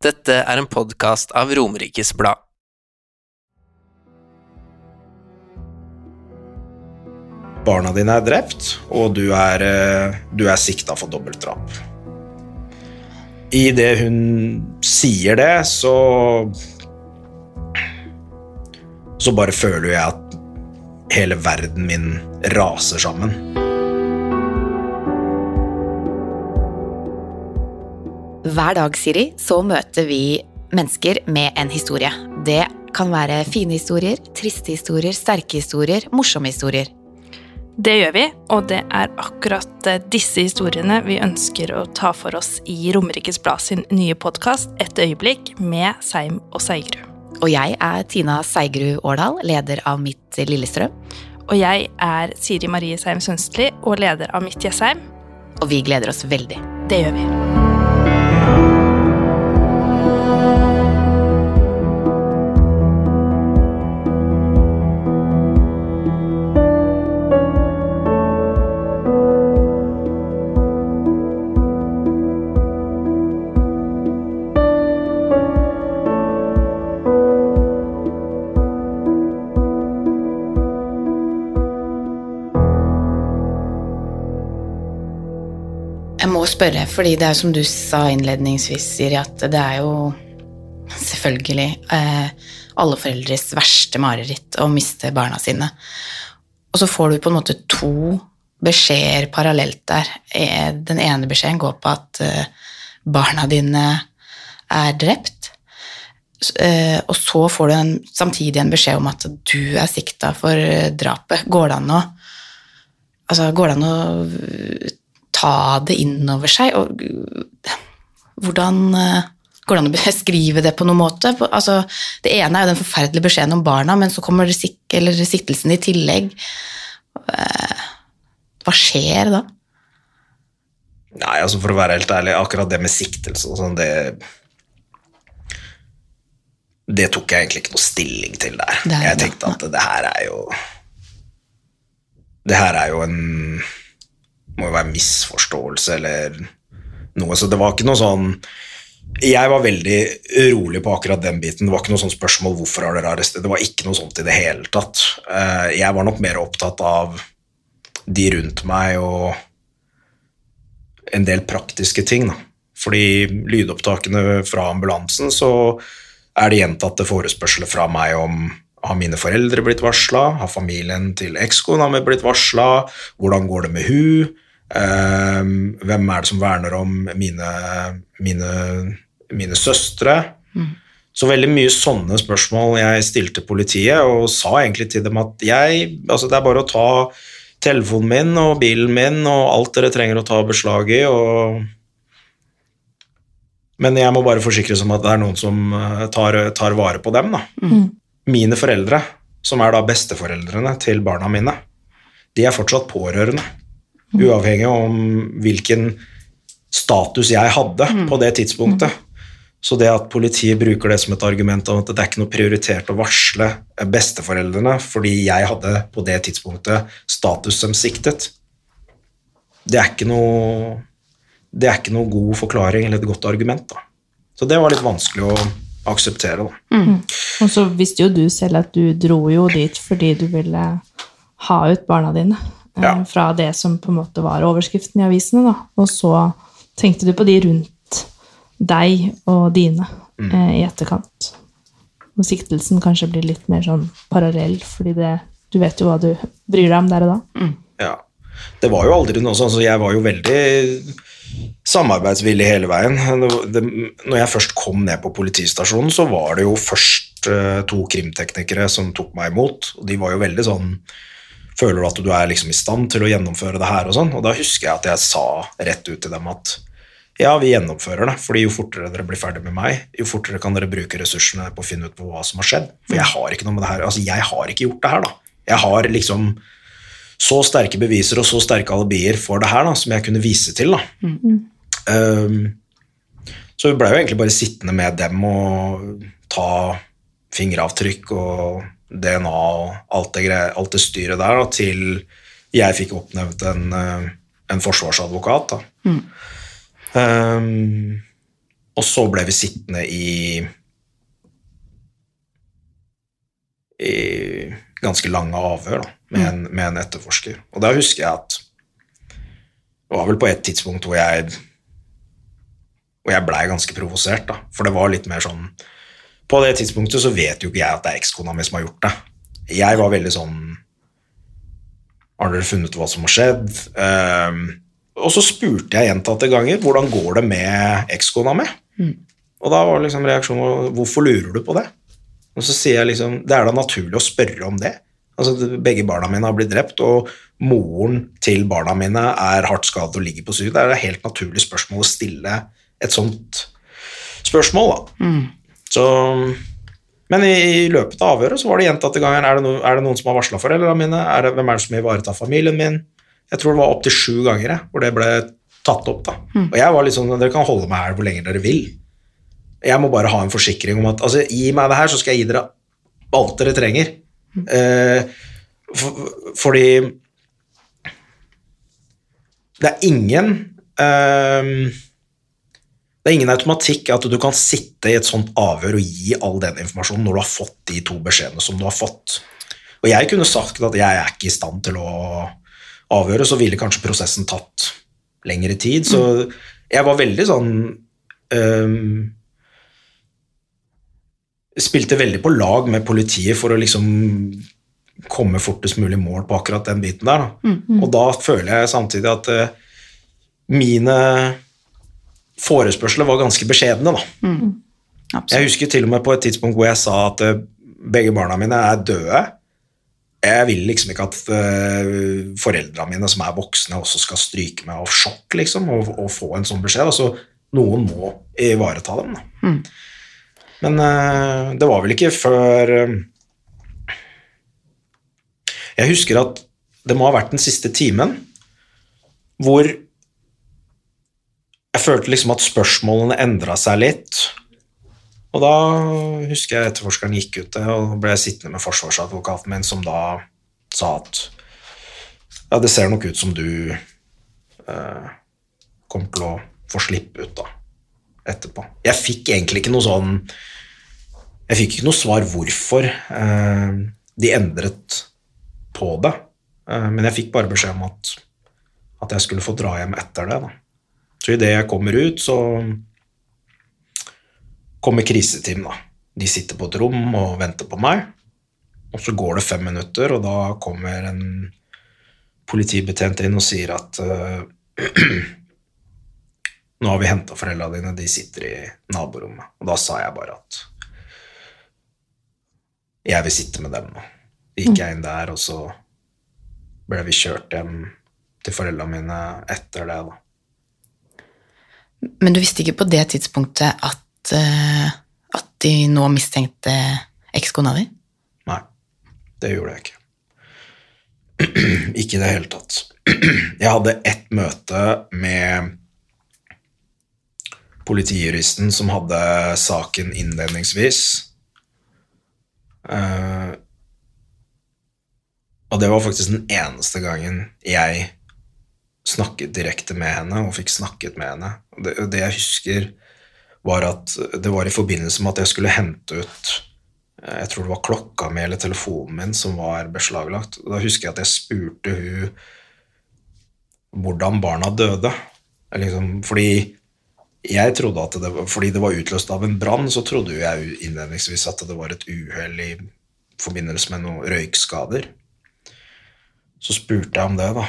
Dette er en podkast av Romerikes Blad. Barna dine er drept, og du er, eh, du er sikta for dobbeltdrap. Idet hun sier det, så Så bare føler jeg at hele verden min raser sammen. Hver dag, Siri, så møter vi mennesker med en historie. Det kan være fine historier, triste historier, sterke historier, morsomme historier. Det gjør vi, og det er akkurat eh, disse historiene vi ønsker å ta for oss i Romerikes Blad sin nye podkast Et øyeblikk med Seim og Seigrud. Og jeg er Tina Seigrud Årdal, leder av Mitt Lillestrøm. Og jeg er Siri Marie Seim Sønstli og leder av Mitt Jessheim. Og vi gleder oss veldig. Det gjør vi. Spørre, fordi det er som du sa innledningsvis, Siri, at det er jo selvfølgelig eh, alle foreldres verste mareritt å miste barna sine. Og så får du på en måte to beskjeder parallelt der. Eh, Den ene beskjeden går på at eh, barna dine er drept. Eh, Og så får du en, samtidig en beskjed om at du er sikta for drapet. Går det an å altså, går det an å ta det inn over seg? Og hvordan uh, går det an å beskrive det på noen måte? Altså, det ene er jo den forferdelige beskjeden om barna, men så kommer siktelsen i tillegg. Uh, Hva skjer da? Nei, altså For å være helt ærlig, akkurat det med siktelse og sånn, det Det tok jeg egentlig ikke noe stilling til der. Er jeg tenkte at det her er jo Det her er jo en Må jo være misforståelse eller noe, så det var ikke noe sånn jeg var veldig rolig på akkurat den biten. Det var ikke noe sånn spørsmål hvorfor har dere arrestert. Det var ikke noe sånt i det hele tatt. Eh, Jeg var nok mer opptatt av de rundt meg og en del praktiske ting. Da. Fordi lydopptakene fra ambulansen så er det gjentatte forespørsler fra meg om har mine foreldre blitt varsla, har familien til ekskona mi blitt varsla, hvordan går det med hun, hvem er det som verner om mine, mine, mine søstre? Så veldig mye sånne spørsmål jeg stilte politiet, og sa egentlig til dem at jeg, altså det er bare å ta telefonen min og bilen min og alt dere trenger å ta beslag i, og Men jeg må bare forsikre forsikres om at det er noen som eh, tar, tar vare på dem, da. Mine foreldre, som er da besteforeldrene til barna mine, de er fortsatt pårørende. Uavhengig om hvilken status jeg hadde på det tidspunktet. Så det at politiet bruker det som et argument om at det er ikke noe prioritert å varsle besteforeldrene fordi jeg hadde på det tidspunktet status som siktet, det er ikke noe, det er ikke noe god forklaring eller et godt argument. Da. Så det var litt vanskelig å akseptere. Da. Og så visste jo du selv at du dro jo dit fordi du ville ha ut barna dine Ja. fra det som på en måte var overskriften i avisene, da. Og så tenkte du på de rundt deg og dine eh, i etterkant. Og siktelsen kanskje blir litt mer sånn parallell, fordi det, du vet jo hva du bryr deg om der og da. Ja. Det var jo aldri noe sånn, så jeg var jo veldig samarbeidsvillig hele veien. Det, når jeg først kom ned på politistasjonen, så var det jo først eh, to krimteknikere som tok meg imot, og de var jo veldig sånn Føler du at du er liksom i stand til å gjennomføre det her og sånn? Og da husker jeg at jeg sa rett ut til dem at ja, vi gjennomfører det, fordi jo fortere dere blir ferdig med meg, jo fortere kan dere bruke ressursene på å finne ut på hva som har skjedd. For jeg har ikke noe med det her, altså jeg har ikke gjort det her, da. Jeg har liksom så sterke beviser og så sterke alibier for det her da, som jeg kunne vise til. Da. Um, så vi blei jo egentlig bare sittende med dem og ta fingeravtrykk og DNA og alt det, greier, alt det styret der da, til jeg fikk oppnevnt en, eh, en forsvarsadvokat. Da. Um, Og så ble vi sittende i i ganske lange avhør da, med, en, med en etterforsker. Og da husker jeg at det var vel på et tidspunkt hvor jeg hvor jeg blei ganske provosert, da. For det var litt mer sånn På det tidspunktet så vet jo ikke jeg at det er ekskona mi som har gjort det. Jeg var veldig sånn Har dere funnet hva som har skjedd? Um, og så spurte jeg gjentatte ganger hvordan går det med ekskona mi. Og da var liksom reaksjonen hvorfor lurer du på det? Og så sier jeg liksom det er da naturlig å spørre om det. Altså, Begge barna mine har blitt drept, og moren til barna mine er hardt skadet og ligger på sykehus. Det er et helt naturlig spørsmål å stille et sånt spørsmål. da. Så, men i, i løpet av avhøret så var det gjentatte ganger er det, no, er det noen som har varsla foreldrene mine. Er det, hvem er det som ivaretar familien min? Jeg tror det var opptil sju ganger jeg, hvor det ble tatt opp. da. Og jeg var litt sånn Dere kan holde meg her hvor lenge dere vil. Jeg må bare ha en forsikring om at altså, gi meg det her, så skal jeg gi dere alt dere trenger. Eh, for, fordi det er ingen eh, Det er ingen automatikk at du kan sitte i et sånt avhør og gi all den informasjonen når du har fått de to beskjedene som du har fått. Og jeg kunne sagt at jeg er ikke i stand til å avhøre, så ville kanskje prosessen tatt lengre tid. Så jeg var veldig sånn um, Spilte veldig på lag med politiet for å liksom komme fortest mulig mål på akkurat den biten der. Da. Og da føler jeg samtidig at uh, mine forespørsler var ganske beskjedne. Da. Jeg husker til og med på et tidspunkt hvor jeg sa at eh, begge barna mine er døde. Jeg vil liksom ikke at uh, foreldrene mine som er voksne, også skal stryke meg av sjokk liksom, og, og få en sånn beskjed. Altså, noen må ivareta dem. Da. Men uh, det var vel ikke før uh, Jeg husker at det må ha vært den siste timen hvor jeg følte liksom at spørsmålene endra seg litt. Og da husker jeg etterforskeren gikk ut og ble sittende med forsvarsadvokaten min, som da sa at ja, det ser nok ut som du eh, kommer til å få slippe ut da, etterpå. Jeg fikk egentlig ikke noe sånn Jeg fikk ikke noe svar hvorfor eh, de endret på det, eh, men jeg fikk bare beskjed om at, at jeg skulle få dra hjem etter det. da. Så idet jeg kommer ut, så kommer kriseteam. da. De sitter på et rom og venter på meg. Og så går det fem minutter, og da kommer en politibetjent inn og sier at uh, nå har vi henta foreldra dine, de sitter i naborommet. Og da sa jeg bare at jeg vil sitte med dem nå. Gikk jeg inn der, og så ble vi kjørt hjem til foreldra mine etter det, da. Men du visste ikke på det tidspunktet at, eh, at de nå mistenkte ekskona di? Nei, det gjorde jeg ikke. ikke i det hele tatt. Jeg hadde ett møte med politijuristen som hadde saken innledningsvis. Uh, og det var faktisk den eneste gangen jeg snakket direkte med henne og fikk snakket med henne. Det, det jeg husker, var at det var i forbindelse med at jeg skulle hente ut eh, jeg tror det var klokka mi eller telefonen min som var beslaglagt. Da husker jeg at jeg spurte hun hvordan barna døde. Liksom, fordi jeg trodde at det var, fordi det var utløst av en brann, så trodde jeg innledningsvis at det var et uhell i forbindelse med noen røykskader. Så spurte jeg om det, da.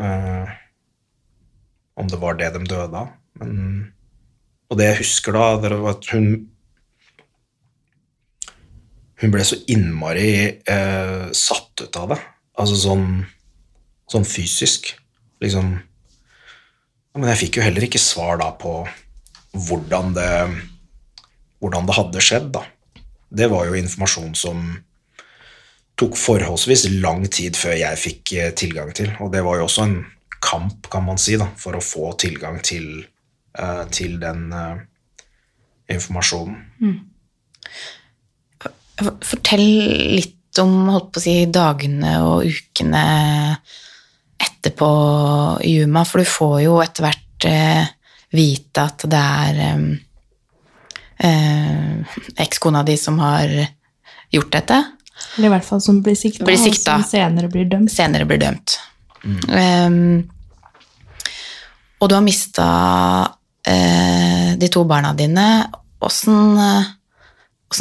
Eh, om det var det de døde av. Men, og det jeg husker da, det var at hun hun ble så innmari eh, satt ut av det. Altså sånn, sånn fysisk. Liksom ja, Men jeg fikk jo heller ikke svar da på hvordan det, hvordan det hadde skjedd, da. Det var jo informasjon som tok forholdsvis lang tid før jeg fikk eh, tilgang til. Og det var jo også en kamp, kan man si, da, for å få tilgang til, uh, til den uh, informasjonen. Fortell litt om holdt på å si, dagene og ukene etterpå, Yuma, for du får jo etter hvert uh, vite at det er eh, ekskona di som har gjort dette. Eller i hvert fall som blir sikta, Blir sikta. og som senere blir dømt. senere blir dømt. Ehm, og du har mista uh, de to barna dine. Åssen uh,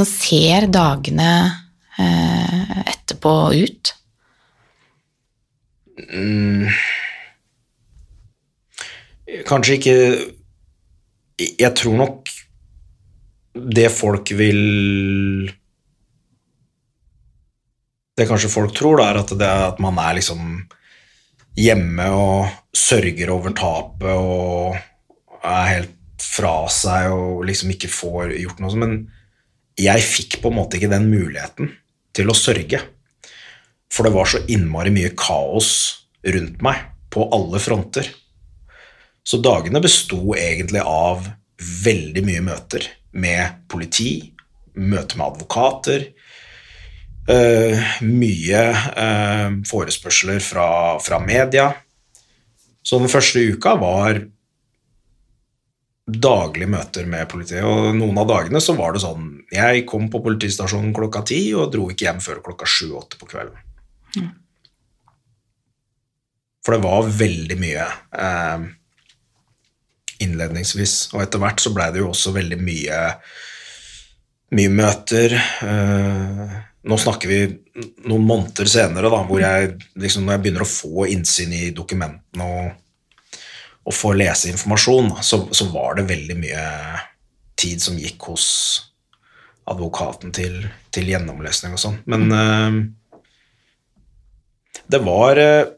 ser dagene uh, etterpå ut? Kanskje ikke Jeg tror nok det folk vil Det kanskje folk tror, da, er at, det at man er liksom hjemme og sørger over tapet og er helt fra seg og liksom ikke får gjort noe. Men jeg fikk på en måte ikke den muligheten til å sørge. For det var så innmari mye kaos rundt meg på alle fronter. Så dagene besto egentlig av veldig mye møter med politi, møte med advokater, mye eh, forespørsler fra, fra media. Så den første uka var daglige møter med politiet, og noen av dagene så var det sånn Jeg kom på politistasjonen klokka ti og dro ikke hjem før klokka sju-åtte på kvelden. For det var veldig mye eh, innledningsvis, og etter hvert så blei det jo også veldig mye mye møter. Eh, nå snakker vi noen måneder senere, da, hvor jeg liksom, når jeg begynner å få innsyn i dokumentene og, og få lese informasjon, så, så var det veldig mye tid som gikk hos advokaten til, til gjennomlesning og sånn. Men uh, det var uh,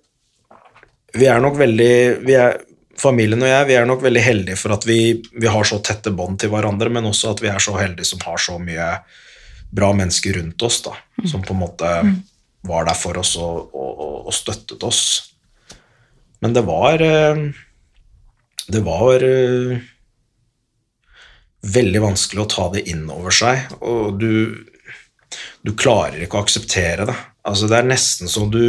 Vi er nok veldig er, Familien og jeg vi er nok veldig heldige for at vi, vi har så tette bånd til hverandre, men også at vi er så heldige som har så mye bra mennesker rundt oss, da, som på en måte var der for oss og, og, og, støttet oss. Men det var eh, Det var eh, veldig vanskelig å ta det inn over seg, og du, du klarer ikke å akseptere det. Altså, det er nesten som du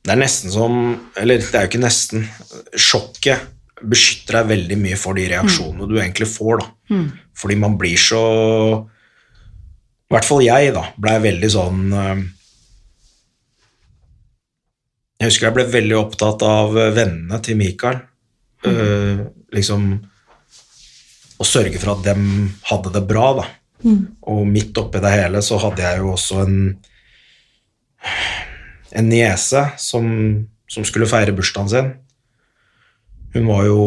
Det er nesten som Eller det er jo ikke nesten. Sjokket beskytter deg veldig mye for de reaksjonene du egentlig får, da. Fordi man blir så I hvert fall jeg, da, blei veldig sånn eh, Jeg husker jeg ble veldig opptatt av vennene til Mikael. Uh, liksom å sørge for at dem hadde det bra, da. Og midt oppi det hele så hadde jeg jo også en en niese som, som skulle feire bursdagen sin. Hun var jo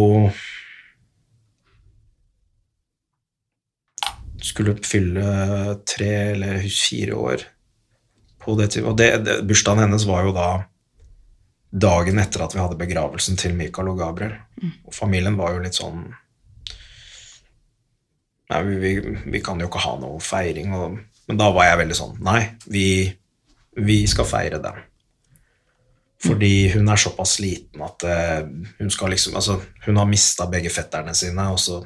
Skulle fylle tre eller fire år på det. Og det, det, bursdagen hennes var jo da dagen etter at vi hadde begravelsen til Mikael og Gabriel. Og familien var jo litt sånn Nei, vi, vi, vi kan jo ikke ha noe feiring. Og, men da var jeg veldig sånn Nei, vi, vi skal feire det. Fordi hun er såpass liten at eh, hun skal liksom Altså, hun har mista begge fetterne sine, og så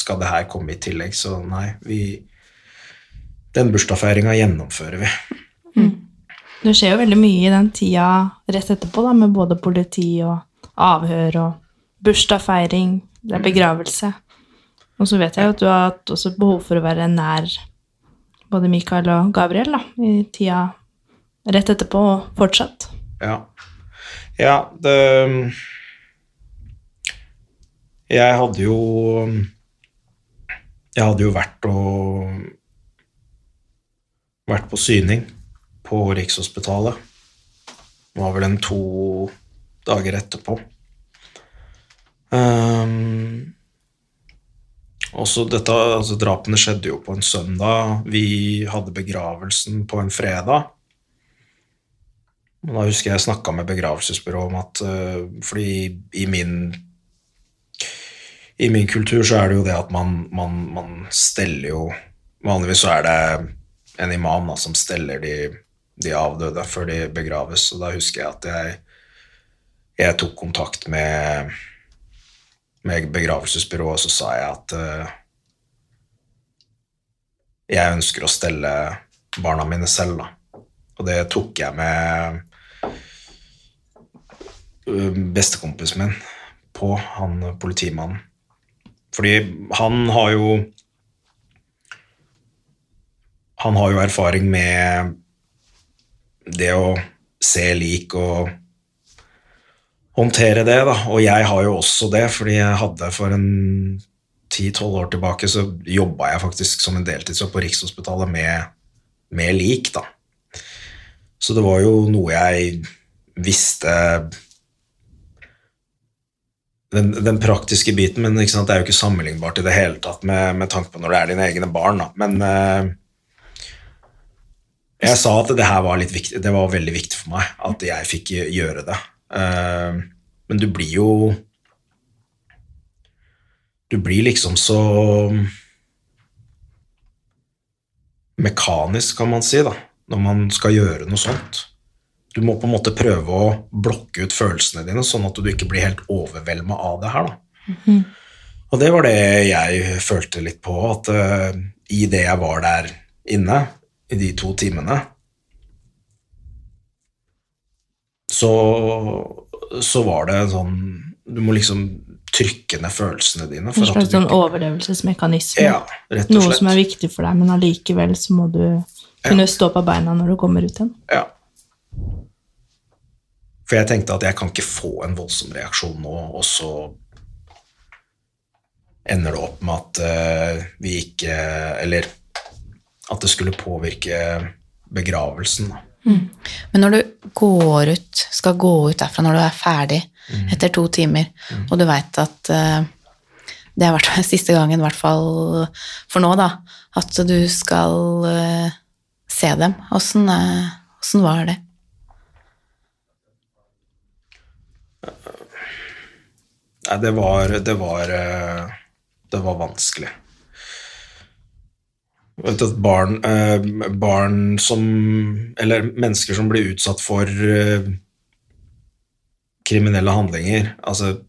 skal det her komme i tillegg, så nei, vi Den bursdagsfeiringa gjennomfører vi. Det skjer jo veldig mye i den tida rett etterpå, da, med både politi og avhør og bursdagsfeiring, det er begravelse. Og så vet jeg jo at du har hatt også behov for å være nær både Mikael og Gabriel da, i tida rett etterpå og fortsatt. Ja. Ja, det Jeg hadde jo Jeg hadde jo vært og Vært på syning på Rikshospitalet. Det var vel en to dager etterpå. Um, også dette, altså Drapene skjedde jo på en søndag. Vi hadde begravelsen på en fredag. Da husker jeg snakka med begravelsesbyrået om at uh, Fordi i min I min kultur så er det jo det at man, man, man steller jo Vanligvis så er det en imam da, som steller de, de avdøde før de begraves. Og da husker jeg at jeg, jeg tok kontakt med, med begravelsesbyrået, og så sa jeg at uh, jeg ønsker å stelle barna mine selv, da. Og det tok jeg med bestekompisen min på, han politimannen. Fordi han har jo han har jo erfaring med det å se lik og håndtere det, da. Og jeg har jo også det, fordi jeg hadde for en ti-tolv år tilbake så jobba jeg faktisk som en deltidsjobb på Rikshospitalet med, med lik, da. Så det var jo noe jeg visste den, den praktiske biten, men sant, det er jo ikke sammenlignbart i det hele tatt med, med tanke på når det er dine egne barn. Da. Men eh, jeg sa at det her var litt viktig, det var veldig viktig for meg at jeg fikk gjøre det. Eh, men du blir jo Du blir liksom så mekanisk, kan man si, da, når man skal gjøre noe sånt. Du må på en måte prøve å blokke ut følelsene dine, sånn at du ikke blir helt overvelda av det her. Da. Og det var det jeg følte litt på, at uh, i det jeg var der inne, i de to timene, så, så var det sånn Du må liksom trykke ned følelsene dine. En slags sånn overlevelsesmekanisme. Ja, rett og Noe som er viktig for deg, men allikevel så må du kunne stå på beina når du kommer ut igjen. Ja. For jeg tenkte at jeg kan ikke få en voldsom reaksjon nå, og så ender det opp med at eh, vi ikke Eller at det skulle påvirke begravelsen. Mm. Men når du går ut, skal gå ut derfra når du er ferdig etter to timer, og du veit at eh, det har vært siste gangen, i hvert fall for nå, da, at du skal eh, se dem, åssen var det? Nei, det var Det var, eh, det var vanskelig. Vet at barn, eh, barn som Eller mennesker som blir utsatt for eh, kriminelle handlinger, altså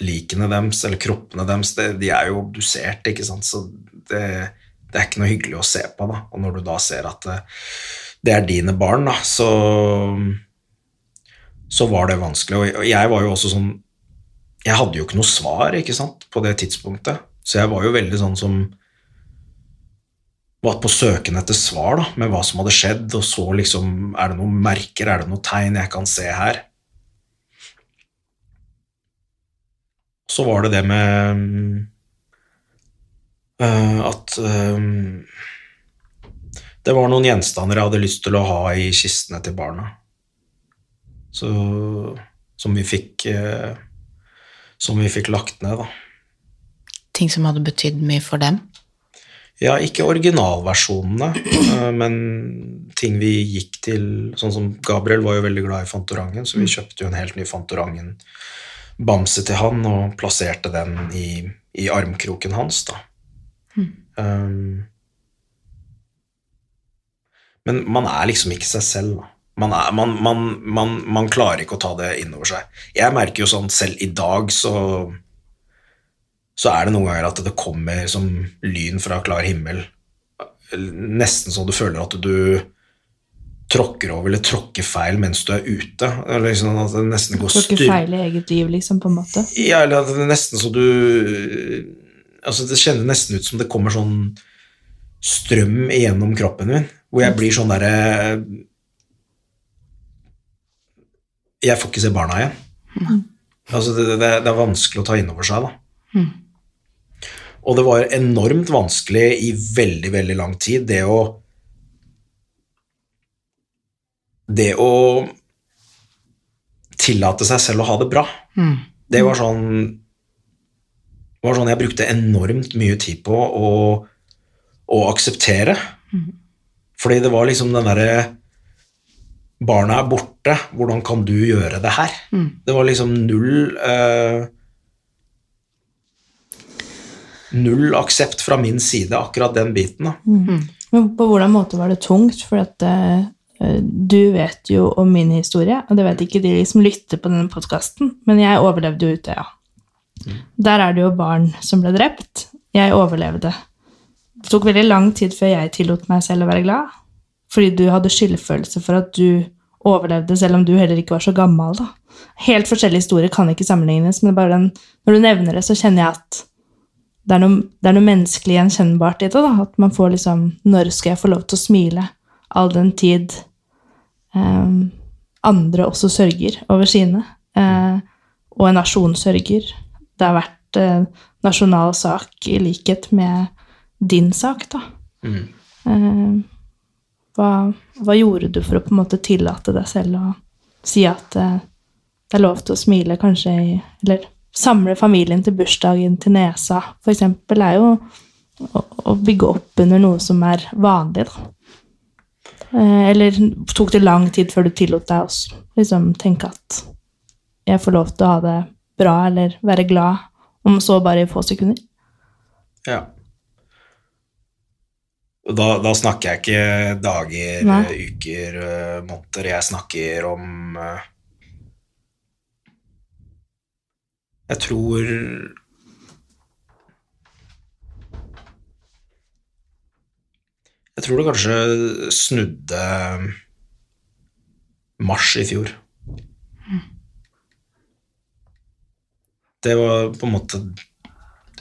likene deres eller kroppene deres, de er jo obdusert, ikke sant, så det, det er ikke noe hyggelig å se på, da. Og når du da ser at det, det er dine barn, da, så så var det vanskelig. Og jeg var jo også sånn Jeg hadde jo ikke noe svar ikke sant, på det tidspunktet. Så jeg var jo veldig sånn som var på søken etter svar da, med hva som hadde skjedd, og så liksom Er det noen merker, er det noen tegn jeg kan se her? Så var det det med øh, at øh, det var noen gjenstander jeg hadde lyst til å ha i kistene til barna. Så, som vi fikk eh, Som vi fikk lagt ned, da. Ting som hadde betydd mye for dem? Ja, ikke originalversjonene, eh, men ting vi gikk til Sånn som Gabriel var jo veldig glad i Fantorangen, så vi kjøpte jo en helt ny Fantorangen-bamse til han og plasserte den i, i armkroken hans, da. Um, men man er liksom ikke seg selv, da. Man, er, man, man, man, man klarer ikke å ta det inn over seg. Jeg merker jo sånn selv i dag, så så er det noen ganger at det kommer som lyn fra klar himmel. Nesten så du føler at du tråkker over eller tråkker feil mens du er ute. Eller liksom at det nesten går ikke feil i eget liv, liksom, på en måte. Ja, eller at det er nesten så du Altså, det kjennes nesten ut som det kommer sånn strøm igjennom kroppen min, hvor jeg blir sånn derre Jeg får ikke se barna igjen. Altså, det, det, det er vanskelig å ta inn over seg, da. Og det var enormt vanskelig i veldig, veldig lang tid, det å Det å tillate seg selv å ha det bra. Det var sånn var sånn jeg brukte enormt mye tid på å, å akseptere. Fordi det var liksom den derre Barna er borte, hvordan kan du gjøre det her? Det var liksom null eh, Null aksept fra min side, akkurat den biten. da. Men på hvordan måte var det tungt? For at eh, du vet jo om min historie, og det vet ikke de som lytter på denne podkasten, men jeg overlevde jo Utøya. Der er det jo barn som ble drept. Jeg overlevde. Det tok veldig lang tid før jeg tillot meg selv å være glad, fordi du hadde skyldfølelse for at du overlevde, selv om du heller ikke var så gammel. da. Helt forskjellige historier kan ikke sammenlignes, men bare den, når du nevner det, så kjenner jeg at det, er noe, det er noe menneskelig gjenkjennbart i det. da, At man får liksom Når skal jeg få lov til å smile? All den tid eh, andre også sørger over sine. Eh, og en nasjon sørger. Det har vært eh, nasjonal sak i likhet med din sak, da. Eh, hva, hva gjorde du for å på en måte tillate deg selv å si at eh, det er lov til å smile kanskje Eller samle familien til bursdagen til nesa, eksempel, er jo å, å bygge opp under noe som er vanlig, da. Eh, Eller tok det lang tid før du tillot deg å liksom tenke at jeg får lov til å ha det bra eller være glad, om så bare i få sekunder? Ja. Da, da snakker jeg ikke dager, Nei. uker, eh, måneder. Jeg snakker om eh, Jeg tror Jeg tror det kanskje snudde mars i fjor. Det var på en måte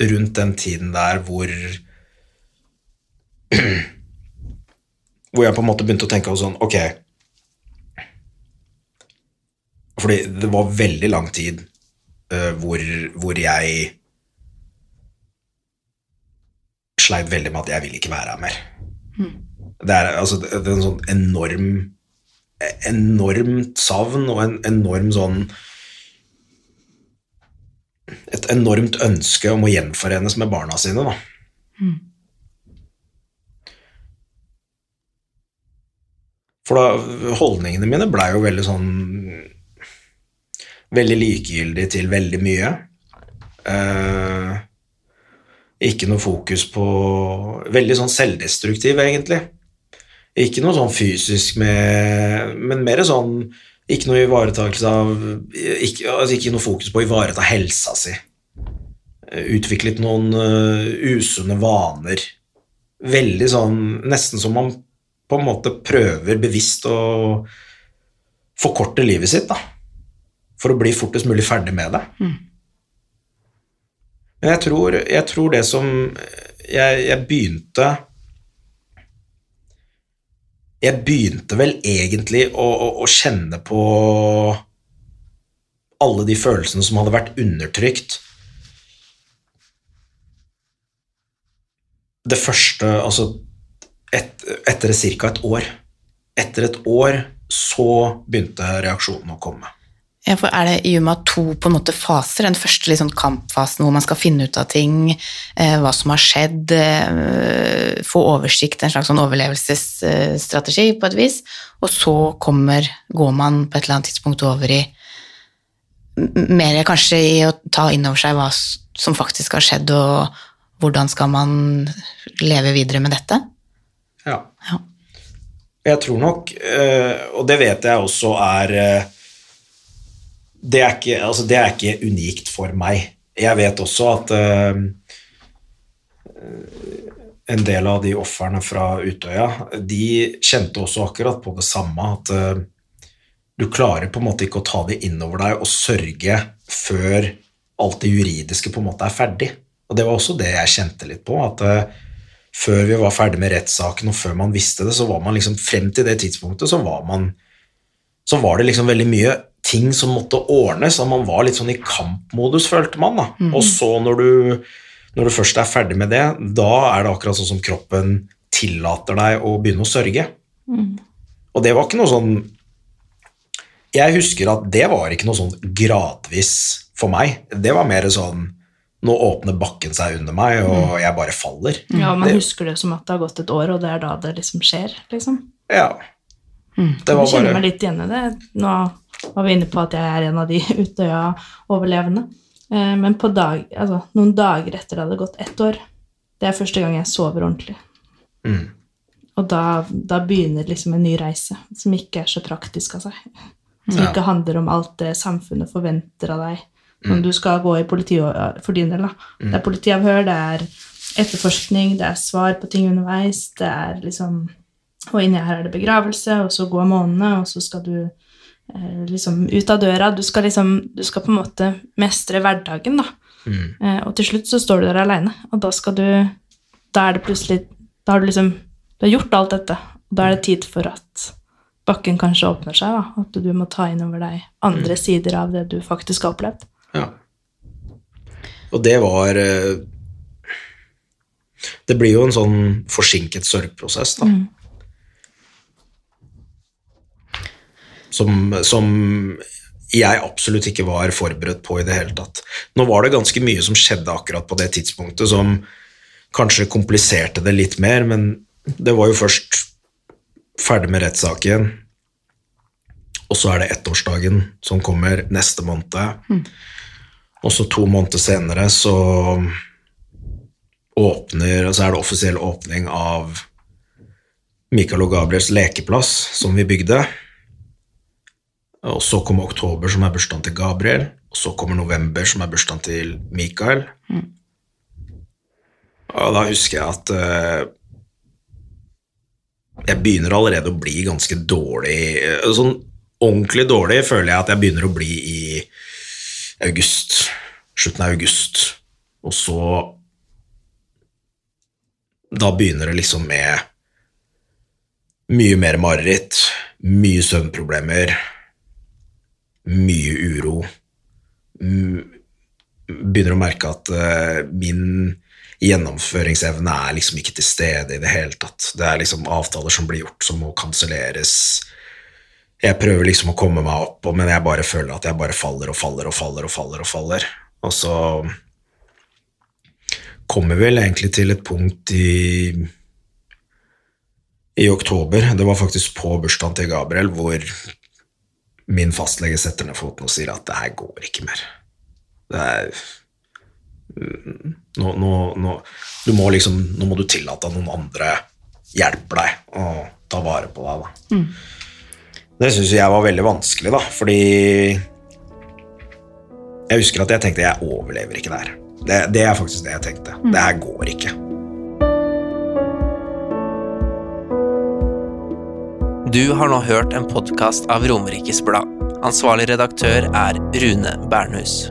rundt den tiden der hvor Hvor jeg på en måte begynte å tenke sånn Ok Fordi det var veldig lang tid uh, hvor, hvor jeg sleit veldig med at jeg vil ikke være her mer. Det er, altså, det er en sånn enorm enormt savn og en enorm sånn Et enormt ønske om å gjenforenes med barna sine, da. For da holdningene mine blei jo veldig sånn Veldig likegyldig til veldig mye. Eh, ikke noe fokus på Veldig sånn selvdestruktiv, egentlig. Ikke noe sånn fysisk med Men mer sånn Ikke noe ivaretakelse av Ikke, altså ikke noe fokus på å ivareta helsa si. Utviklet noen uh, usunne vaner. Veldig sånn Nesten som man på en måte prøver bevisst å forkorte livet sitt, da. For å bli fortest mulig ferdig med det. Men jeg tror, jeg tror det som jeg, jeg begynte Jeg begynte vel egentlig å, å, å kjenne på alle de følelsene som hadde vært undertrykt. Det første Altså et, etter ca. et år. Etter et år så begynte reaksjonen å komme. Ja, for Er det i Yuma to på en måte faser? Den første sånn kampfasen hvor man skal finne ut av ting, eh, hva som har skjedd, eh, få oversikt, en slags sånn overlevelsesstrategi på et vis, og så kommer, går man på et eller annet tidspunkt over i mer kanskje i å ta inn over seg hva som faktisk har skjedd, og hvordan skal man leve videre med dette? Ja. Ja. Jeg tror nok, eh, og det vet jeg også er eh, det er, ikke, altså det er ikke unikt for meg. Jeg vet også at eh, en del av de ofrene fra Utøya, de kjente også akkurat på det samme, at du klarer på en måte ikke å ta det innover deg og sørge før alt det juridiske på en måte er ferdig. Og det var også det jeg kjente litt på, at før vi var ferdig med rettssaken, og før man visste det, så var man liksom frem til det tidspunktet, så var man så var det liksom veldig mye ting som måtte ordnes, og man var litt sånn i kampmodus, følte man. da. Og så når du, når du først er ferdig med det, da er det akkurat sånn som kroppen tillater deg å begynne å sørge. Og det var ikke noe sånn Jeg husker at det var ikke noe sånn gradvis for meg. Det var mer sånn Nå åpner bakken seg under meg, og jeg bare faller. Ja, man Det- husker det som at det har gått et år, og det er da det liksom skjer, liksom. Ja. Det var Jeg kjenner bare meg litt igjen i det. Nå var vi inne på at jeg er en av de Utøya-overlevende. Eh, Men på dag, altså, noen dager etter det hadde gått ett år, det er første gang jeg sover ordentlig. Mm. Og da, da begynner liksom en ny reise, som ikke er så praktisk av seg. Som Ja. ikke handler om alt det samfunnet forventer av deg. Om du skal gå i politi for din del, da. Det er politiavhør, det er etterforskning, det er svar på ting underveis, det er liksom Og inni her er det begravelse, og så går månedene, og så skal du eh, liksom ut av døra. Du skal liksom Du skal på en måte mestre hverdagen, da. Eh, og til slutt så står du der aleine, og da skal du Da er det plutselig Da har du liksom Du har gjort alt dette, og da er det tid for at bakken kanskje åpner seg, da. At du må ta inn over deg andre sider av det du faktisk har opplevd. Og det var eh, Det blir jo en sånn forsinket sørgprosess, da. Som, som jeg absolutt ikke var forberedt på i det hele tatt. Nå var det ganske mye som skjedde akkurat på det tidspunktet, som kanskje kompliserte det litt mer, men det var jo først ferdig med rettssaken, og så er det ettårsdagen som kommer neste måned. Og så to måneder senere så åpner, så er det offisiell åpning av Mikael og Gabriels lekeplass, som vi bygde. Og så kommer oktober, som er bursdagen til Gabriel. Og så kommer november, som er bursdagen til Mikael. Og da husker jeg at uh, jeg begynner allerede å bli ganske dårlig eh, Sånn ordentlig dårlig føler jeg at jeg begynner å bli i august. Slutten av august. Og så Da begynner det liksom med mye mer mareritt, mye søvnproblemer, mye uro. Mm, Begynner å merke at eh, min gjennomføringsevne er liksom ikke til stede i det hele tatt. Det er liksom avtaler som blir gjort, som må kanselleres. Jeg prøver liksom å komme meg opp, men jeg bare føler at jeg bare faller og faller og faller og faller. Og faller. Og så kommer vi vel egentlig til et punkt i i oktober, det var faktisk på bursdagen til Gabriel, hvor min fastlege setter ned foten og sier at det her går ikke mer. Det er mm, nå, nå, nå, du må liksom, nå må du tillate at noen andre hjelper deg og ta vare på deg. Da. Det syns jeg var veldig vanskelig, da, fordi jeg husker at jeg tenkte jeg overlever ikke det her. Det, det er faktisk det jeg tenkte. Det her går ikke. Du har nå hørt en podkast av Romerikes Blad. Ansvarlig redaktør er Rune Bernhus.